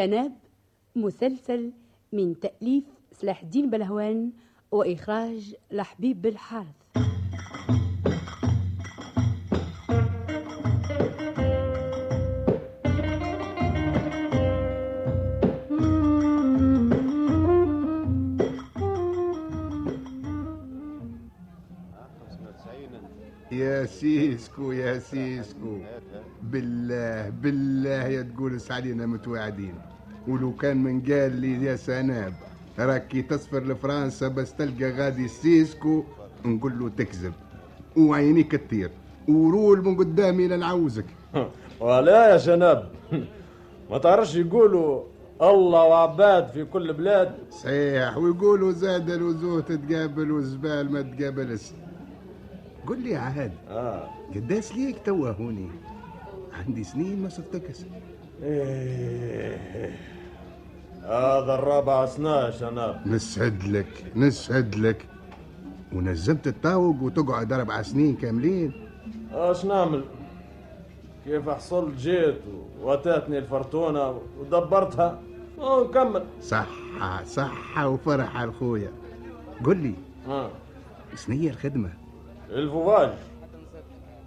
شناب مسلسل من تأليف سلاح الدين بلهوان وإخراج لحبيب بالحارث سيسكو يا سيسكو بالله بالله يا تقول علينا متواعدين ولو كان من قال لي يا سناب راكي تصفر لفرنسا بس تلقى غادي سيسكو نقول له تكذب. وعينيك تطير. ورول من قدامي لنعوزك ولا يا شناب ما تعرفش يقولوا الله وعباد في كل بلاد؟ صحيح ويقولوا زاد الوزوه تتقابل والزبال ما تقابلش. قل لي عاد آه. قداس ليك توا هوني؟ عندي سنين ما صفتكش إيه. هذا الرابع سنة يا شناب نسعد لك نسعد لك. ونزمت الطاوق وتقعد أربع سنين كاملين. اش نعمل؟ كيف حصلت جيت واتتني الفرتونة ودبرتها؟ ونكمل صحة صحة وفرحة الخويا قل لي آه. شنية الخدمة؟ l'élevage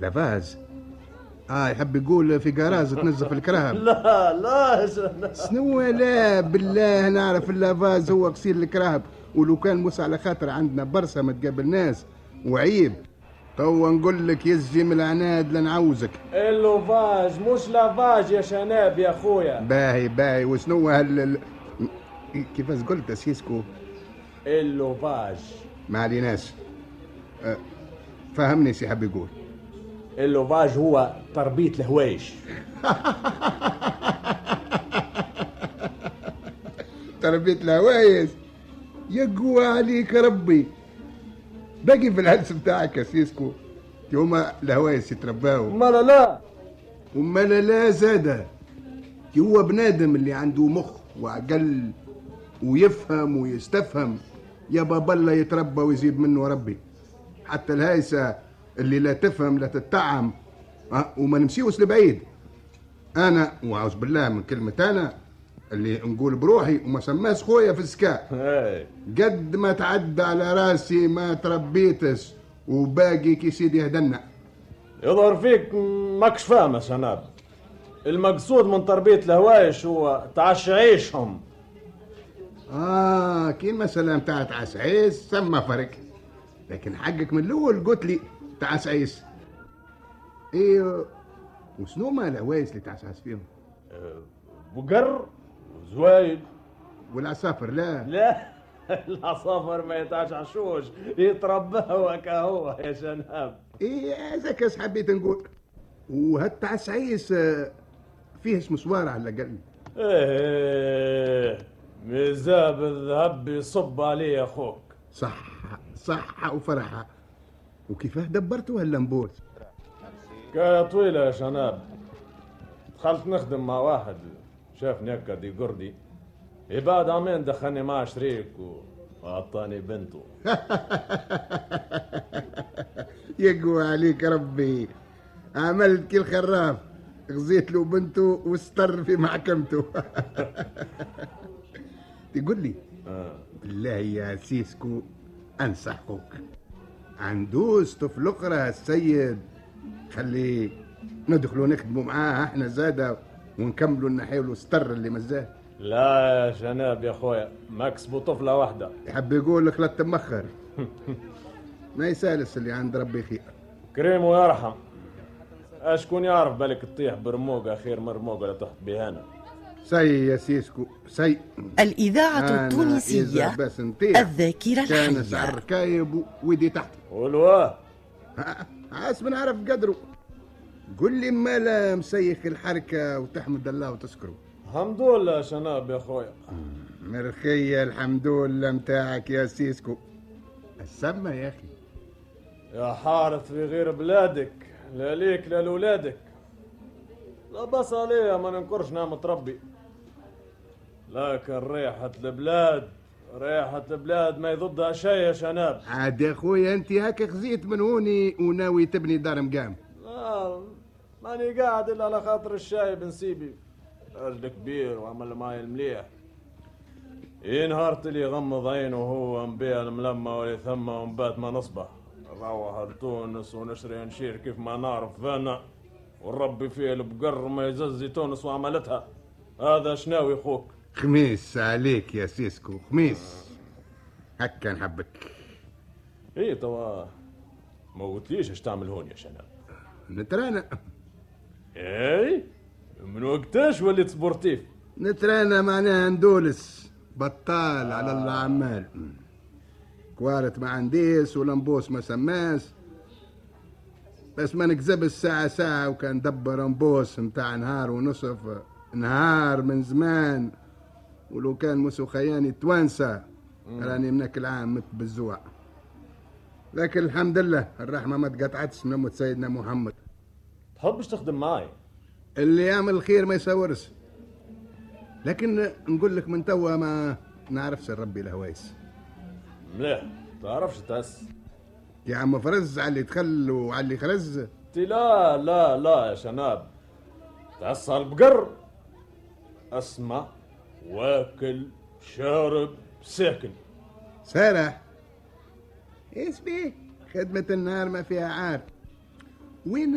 lavage. آه يحب يقول في جراز تنظف الكرهب. لا لا شنو لا بالله نعرف ال lavage هو غسيل الكرهب. ولو كان موسى على خاطر عندنا برصة ما تقابلناش وعيب. توا نقول لك يزجي من العناد لنعوزك l'élevage مش lavage يا شناب يا خويا. باهي باهي. وشنو هال ال- كيفاش قلت سيسكو؟ اللوفاج ما عليناش. أه، فهمني سي حب يقول. اللوفاج هو تربية الهوايش. تربية الهوايس يقوى عليك ربي. باقي في الهلس بتاعك يا سيسكو. يوم الهوايس يترباو. ما لا لا. وما لا لا زادة هو بنادم اللي عنده مخ وعقل ويفهم ويستفهم. يا بابا الله يتربى ويزيد منه ربي. حتى الهايسة اللي لا تفهم لا تتعم. وما نمشيوش لبعيد. أنا واعوذ بالله من كلمة أنا اللي نقول بروحي وما سماش خويا في السكاء قد ما تعدى على راسي ما تربيتش وباقي كي سيدي هدنا يظهر فيك ماكش فاهم يا شناب المقصود من تربية الهوايش هو تعشعيشهم آه كي المسألة متاعت عسعيس سما فرق. لكن حقك من الأول قلت لي تعسعيس إيه وشنو ما الهوايس اللي تعسعس فيهم؟ بقر وزوايد والعصافر لا. لا العصافر ما يتعشعشوش يتربى كهو يا شناب. إيه هذاك حبيت نقول. وهالتعسعيس آه، فيه اسم سوار على الأقل. إيه ميزاب الذهب يصب عليه يا أخوك. صح صح وفرحة. وكيفاه دبرتوا هاللمبوس حكاية طويلة يا شناب. دخلت نخدم مع واحد شافني هكا دي قردي. بعد عامين دخلني معاه شريك وعطاني بنته. يقوى عليك ربي. عملت كي الخراف. غزيت له بنته واستر في محكمته. تقول لي. بالله يا سيسكو أنصحك. عندوس طفل أخرى السيد خليه ندخلوا نخدموا معاه إحنا زاده ونكملوا نحيلوا الستر اللي مزاه. لا يا شناب يا خويا مكسبوا طفلة واحدة. يحب يقول لك لا تمخر. ما يسالس اللي عند ربي خير. كريم ويرحم. أشكون يعرف بالك تطيح برموقة خير مرموقة لا تحط بها أنا سي يا سيسكو سي. الإذاعة التونسية الذاكرة كان سعر الحية. ركايب ويدي تحت. والواه عاس نعرف قدره قل لي مالا مسيخ الحركة وتحمد الله وتشكره. الحمد لله شناب يا خويا. مرخية الحمد لله متاعك يا سيسكو. السما يا أخي. يا حارث في غير بلادك لا ليك لا لولادك. لا بس عليها ما ننكرش نعمة ربي. لكن ريحة البلاد ريحة البلاد ما يضدها شيء يا شناب. عاد يا خويا أنت هاك خزيت من هوني وناوي تبني دار مقام. لا ماني قاعد إلا على خاطر الشاي بنسيبي راجل كبير وعمل معي المليح إيه نهار اللي يغمض عينه وهو مبيع الملمة ولا ثم ومبات ما نصبح نروح لتونس ونشري نشير كيف ما نعرف فانا ونربي فيه البقر ما يززي تونس وعملتها. هذا شناوي خوك؟ خميس عليك يا سيسكو خميس. هكا نحبك. إيه توا ما قلتليش إيش تعمل هون يا شناب نترانا إيه من وقتاش وليت سبورتيف؟ نترانا معناها ندولس بطال على الله عمال كوارت ما عنديس ولمبوس ما سماس. بس ما نكذب الساعة ساعة وكان دبر امبوس متاع نهار ونصف. نهار من زمان. ولو كان مسو خياني توانسة راني منك العام مت بالزوع لكن الحمد لله الرحمة ما تقطعتش من أمة سيدنا محمد. تحبش تخدم معي اللي يعمل الخير ما يسورش لكن نقول لك من توا ما نعرفش ربي الهوايس مليح. تعرفش تأس يا عم فرز على اللي دخل وعلى اللي خرز. لا لا لا يا شناب. تأس على البقر اسمع. واكل شارب ساكن. سارح. إيش بيه خدمة النهار ما فيها عار. وين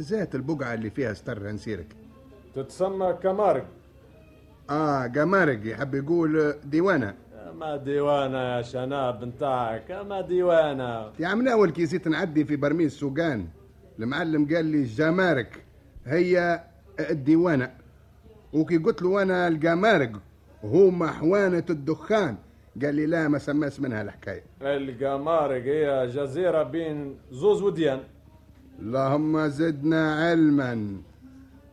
ذات البقعة اللي فيها ستر نسيرك تتسمى كمارك. آه قمارق يحب يقول ديوانة. ما ديوانة يا شناب نتاعك ما ديوانة. يا عم أول كي زيت نعدي في برميل سوقان المعلم قال لي جمارك هي الديوانة. وكي قلت له أنا الجمارك هما حوانة الدخان. قال لي لا ما سماش منها الحكاية. القمارق هي جزيرة بين زوز وديان. اللهم زدنا علما.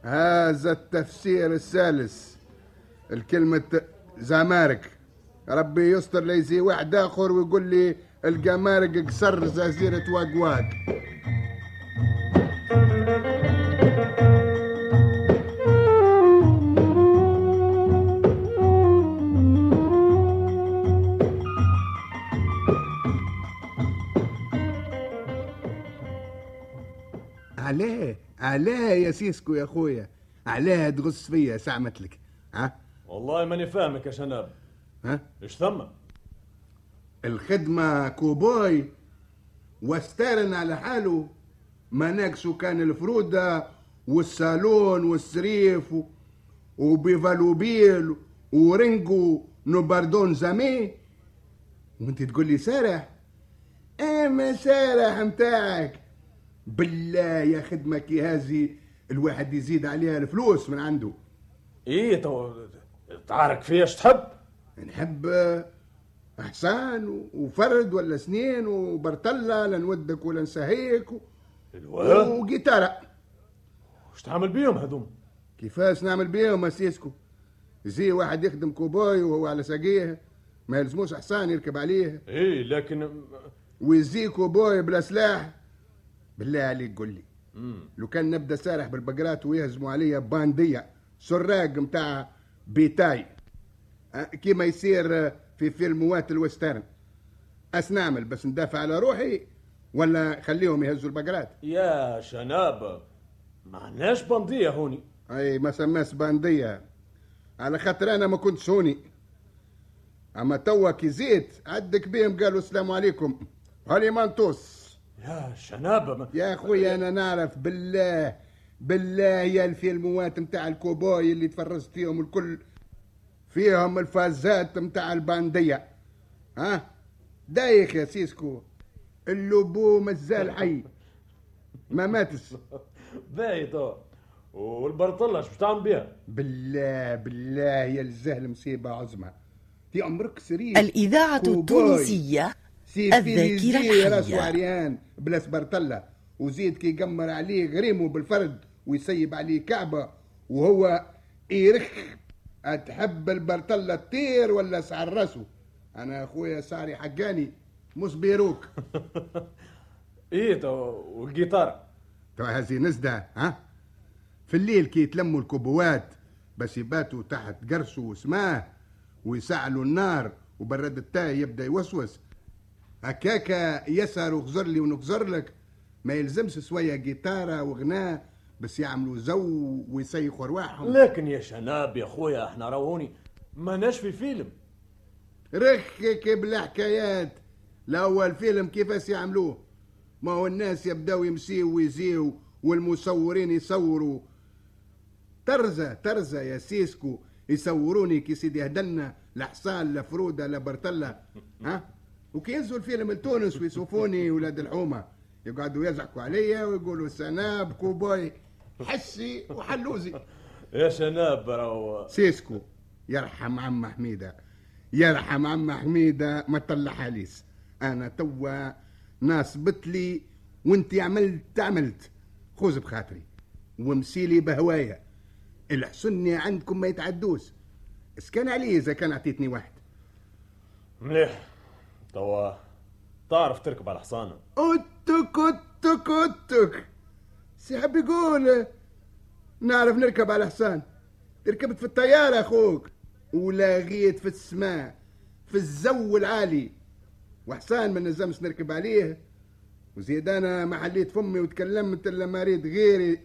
هذا التفسير الثالث. الكلمة زمارك ربي يستر لي زي واحد آخر ويقول لي الجمارك قصر جزيرة واق علاه علاه يا سيسكو يا خويا علاه تغص فيا لك ها؟ والله ماني فاهمك يا شناب. ها؟ إيش ثم؟ الخدمة كوبوي واستارن على حاله ما ناقصه كان الفرودة والصالون والسريف و- وبيفالوبيل ورينجو نوباردون زامي. وانت تقول لي سارح اما سارح متاعك. بالله يا خدمة كي هذه الواحد يزيد عليها الفلوس من عنده. إيه تو تعارك فيها إيش تحب؟ نحب أحسان وفرد ولا سنين وبرتلة لنودك ولا نسهيك و- وجيتارة إيش تعمل بيهم هذوم؟ كيفاش نعمل بيهم اسيسكو زي واحد يخدم كوباي وهو على ساقيه ما يلزموش حصان يركب عليه. إيه لكن ويزي كوباي بلا سلاح. بالله عليك قول لي. لو كان نبدأ سارح بالبقرات ويهزموا عليا باندية سراق متاع بيتاي. أه، كيما يصير في فيلموات ال western. آش نعمل بس ندافع على روحي ولا خليهم يهزوا البقرات؟ يا شناب ما عندناش بندية هوني. أي ما سماش باندية. على خاطر أنا ما كنتش هوني. أما توا كي زيت عدك بيهم قالوا السلام عليكم. haut les mains tous. يا شناب ما... يا اخويا أنا نعرف بالله بالله يا الفيلموات متاع الكوبوي اللي تفرجت فيهم الكل فيهم الفازات متاع الباندية. ها؟ دايخ يا سيسكو اللبو مازال حي. ما ماتش. باهي تو. والبرطلة إيش تعمل بيها؟ بالله بالله يا الزهل مصيبة عظمى. في عمرك سرير. الإذاعة. التونسية الذاكرة الحية. عريان بلا سبرطلة وزيد كي يقمر عليه غريمه بالفرد ويسيب عليه كعبة وهو يرخ. تحب البرطلة تطير ولا سعر راسه؟ أنا أخويا سعري حقاني مش perruque. إيه تو والجيتار. تو هذه نزدة ها؟ في الليل كي يتلموا الكبوات بس يباتوا تحت قرصه وسماه ويسعلوا النار وبرد التاي يبدأ يوسوس. هكاكا يسهر وخزر لي ونخزر لك. ما يلزمش سوية جيتارة وغناء بس يعملوا زو ويسيخوا رواحهم لكن يا شناب يا خويا إحنا راهوني ماناش في فيلم. رخك بالحكايات الأول فيلم كيفاش يعملوه؟ ما هو الناس يبداو يمسيو ويزيو والمصورين يصوروا. ترزة ترزة يا سيسكو. يصوروني كي سيدي هدلنا لحصان لا فرودة لا برتلة ها؟ وكي ينزلوا الفيلم لتونس ويشوفوني ولاد الحومة. يقعدوا يزعقوا عليا ويقولوا سناب كوبوي حسي وحلوزي. يا شناب راهو سيسكو. يرحم عم حميدة. يرحم عم حميدة ما طلع حاليس أنا توا ناس بتلي وانت عملت عملت خوز بخاطري. ومسيلي بهوايا. الحسني عندكم ما يتعدوش. اسكان عليه إذا كان عطيتني واحد. مليح. توا تعرف تركب على حصان أتك أتك أتك. سي حب يقول نعرف نركب على حصان. ركبت في الطيارة أخوك. ولاغيت في السماء في الزو العالي. وحصان ما نلزمش نركب عليه. وزيد أنا ما حليت فمي وتكلمت إلا ما ريت غيري.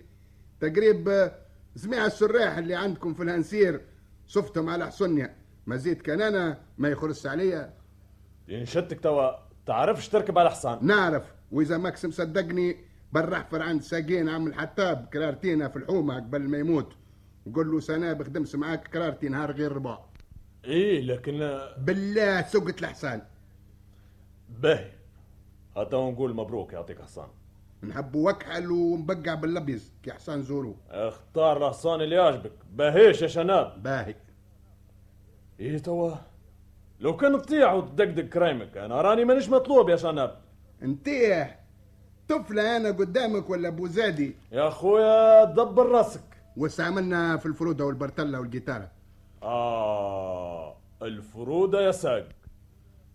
تقريب سميع السراح اللي عندكم في الهنسير. شفتهم على حصنيا ما زيد كان أنا ما يخرس عليا. ينشدك توا. تعرفش تركب على حصان نعرف. وإذا ماكس مصدقني برحفر عند ساقين عم الحتاب كرارتينا في الحومه قبل ما يموت. وقول له سنة بخدمش معاك كرارتي نهار غير ربع. إيه لكن بالله سقت الحصان. باهي. هتا نقول مبروك يعطيك حصان. نحب وكحل ومبقع باللبيز. كي حصان زورو. اختار الحصان اللي يعجبك. باهيش يا شناب. باهي. إيه توا؟ لو كان تطيع وتدقدق كريمك أنا راني مانيش مطلوب يا شناب انتيه طفلة أنا قدامك ولا أبو زادي يا خويا دبر راسك. واستعملنا في الفرودة والبرتلة والجيتارة. آه الفرودة يا ساق.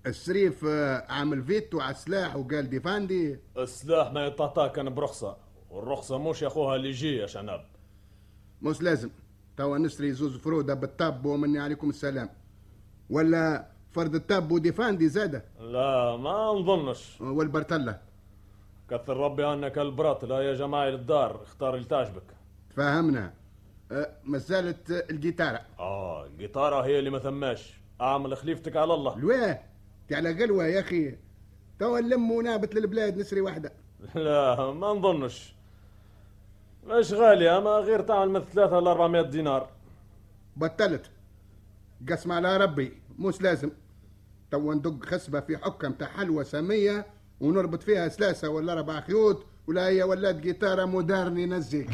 السريف آه، عامل فيتو على السلاح وقال ديفاندي. السلاح ما يتعطى كان برخصة. والرخصة مش يا أخوها اللي يجي يا شناب مش لازم. توا نشري زوز فرودة بالطاب ومني عليكم السلام. ولا فرد التاب وديفاندي زادة لا ما نظنش والبرتلة. كثر ربي أنك البراط لا يا جماعة للدار اختار اللي تعجبك تفهمنا أه، ما زالت الجيتارة. آه الجيتارة هي اللي ما ثماش. أعمل خليفتك على الله. الواه تي على قلوة يا أخي. توا نلم ونابت للبلاد نسري واحدة. لا ما نظنش مش غالية ما غير تعمل من ثلاثة ل 400 دينار. بطلت. قسم على ربي مش لازم. توا ندق خسبة في حكم تاع حلوى سمية ونربط فيها ثلاثة ولا أربع خيوط ولا هي ولات جيتارة مودرن ينزيك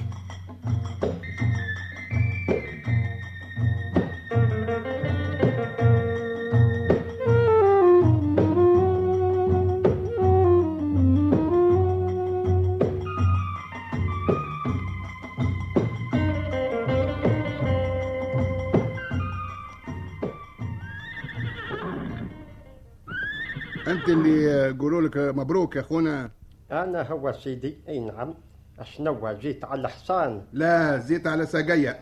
اللي يقولوا لك مبروك يا أخونا. أنا هو سيدي أي نعم. أشنو جيت على حصان لا زيت على ساقية.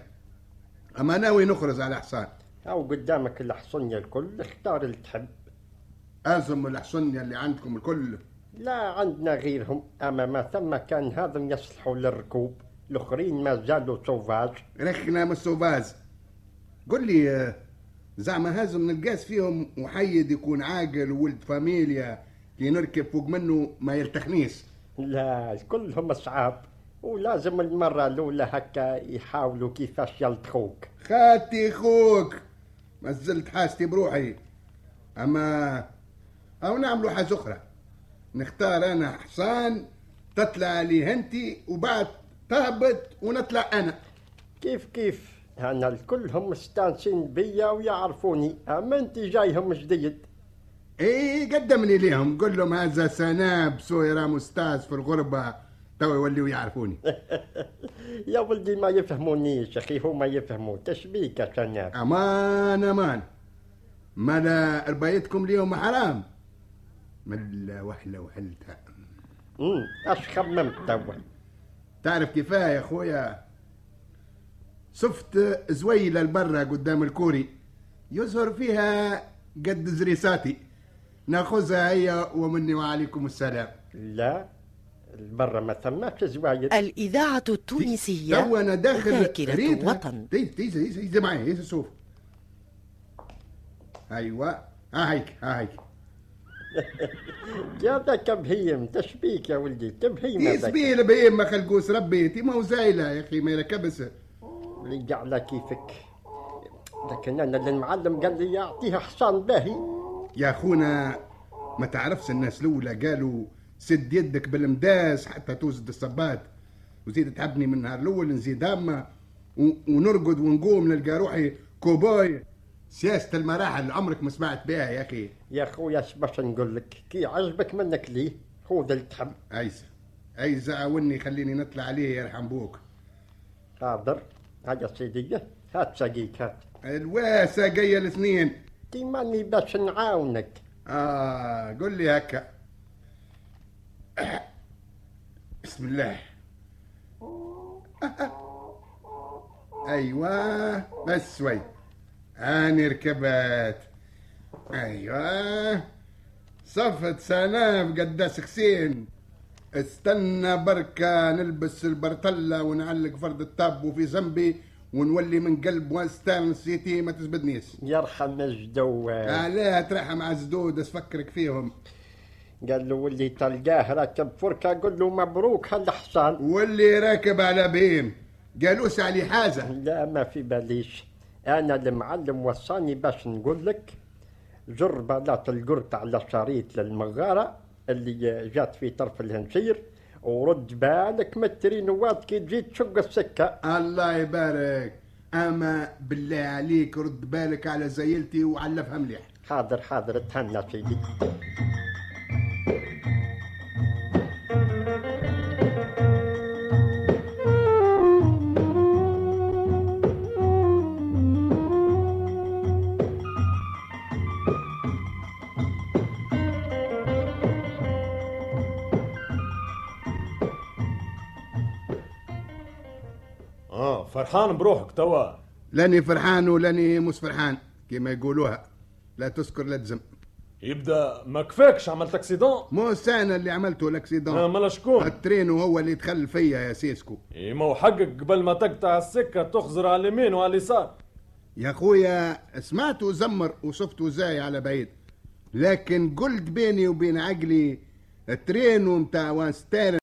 أما ناوي نخرج على حصان أو قدامك الحصنية الكل اختار اللي تحب. أزم الحصنية اللي عندكم الكل. لا عندنا غيرهم. أما ما ثم كان هذا يصلحوا للركوب. الآخرين ما زالوا سوفاج. رخنا من السوفاز قل لي زعما هازم نلقاس فيهم محيد يكون عاقل وولد فاميليا كي نركب فوق منه ما يرتخنيش لا كلهم صعاب. ولازم المرة الأولى هكا يحاولوا كيفاش يلطخوك خاتي خوك! ما زلت حاستي بروحي. أما أو نعملوا حاجة أخرى. نختار أنا حصان تطلع لي هنتي وبعد تهبط ونطلع أنا. كيف كيف؟ أنا الكلهم مستانسين بيا ويعرفوني. أما أنت جايهم جديد. إيه قدمني ليهم. قول لهم هذا سناب سويرة مستاذ في الغربة. تو يوليوا يعرفوني. يا ولدي ما يفهمونيش أخي هما يفهموا تشبيك يا شناب أمان أمان. مالا ربايتكم اليوم؟ حرام. ملا وحلة وحلتها أمم، أش خممت توا تعرف كيفاه يا خويا صفت زويلة البرة قدام الكوري. يظهر فيها قد زريساتي. ناخذها هي ومني وعليكم السلام. لا برا ما ثماش زوايد الإذاعة التونسية تو أنا داخل ذاكرة ريتها. وطن. تيجي تيجي تيجي شوف أيوه. ها هيك ها هيك. يا ذاك بهيم تشبيك يا ولدي تبهيم هذاك يسبيل بهيم ما خلقوس ربي. تي ما هو زايله يا أخي ما كبس اللي على كيفك. لكن أنا اللي المعلم قال لي يعطيها حصان باهي. يا أخونا ما تعرفش الناس الأولى قالوا سد يدك بالمداس حتى توزد الصبات وزيد تعبني من النهار الأول نزيد هامه ونرقد ونقوم نلقى روحي كوباي سياسة المراحل عمرك ما سمعت بها يا أخي. يا خويا اش باش نقول لك كي عجبك منك ليه خذ اللي تحب عيسى عيسى عاوني خليني نطلع عليه يرحم بوك. حاضر. هيا سيدي هات سقيك هات الواسة جاية الاثنين تي ماني باش نعاونك آه قل لي هكا بسم الله أيوه بس شوي اني ركبت أيوه صفت سناب قداس خسين استنى بركة نلبس البرطلة ونعلق فرد الطب في ذنبي ونولي من قلب واستانس سيتي ما تزبدنيش يرحم الجدوان علاه ترحم على الزدود اسفكرك فيهم. قال له واللي تلقاه راكب فركة. قل له مبروك هالحصان واللي راكب على بهيم قالوس علي حاجة لا ما في باليش. أنا المعلم وصاني باش نقول لك جر بلاط القرط على شريط للمغارة. اللي جات في طرف الهنشير ورد بالك متري نواد كي تجي تشق السكة. الله يبارك. أما بالله عليك رد بالك على زيلتي وعلفها مليح. حاضر حاضر تهنى سيدي. فرحان بروحك توا. لاني فرحان ولاني مش فرحان كما يقولوها. لا تسكر لا تزم. يبدا ما كفاكش عملت accident مو أنا اللي عملته آه ال accident مالا شكون؟ ال train هو اللي دخل فيا يا سيسكو. إيه ما هو حقك قبل ما تقطع السكة تخزر على اليمين وعلى اليسار. يا خويا سمعته زمر وشفته زاي على بعيد. لكن قلت بيني وبين عقلي ال train متاع western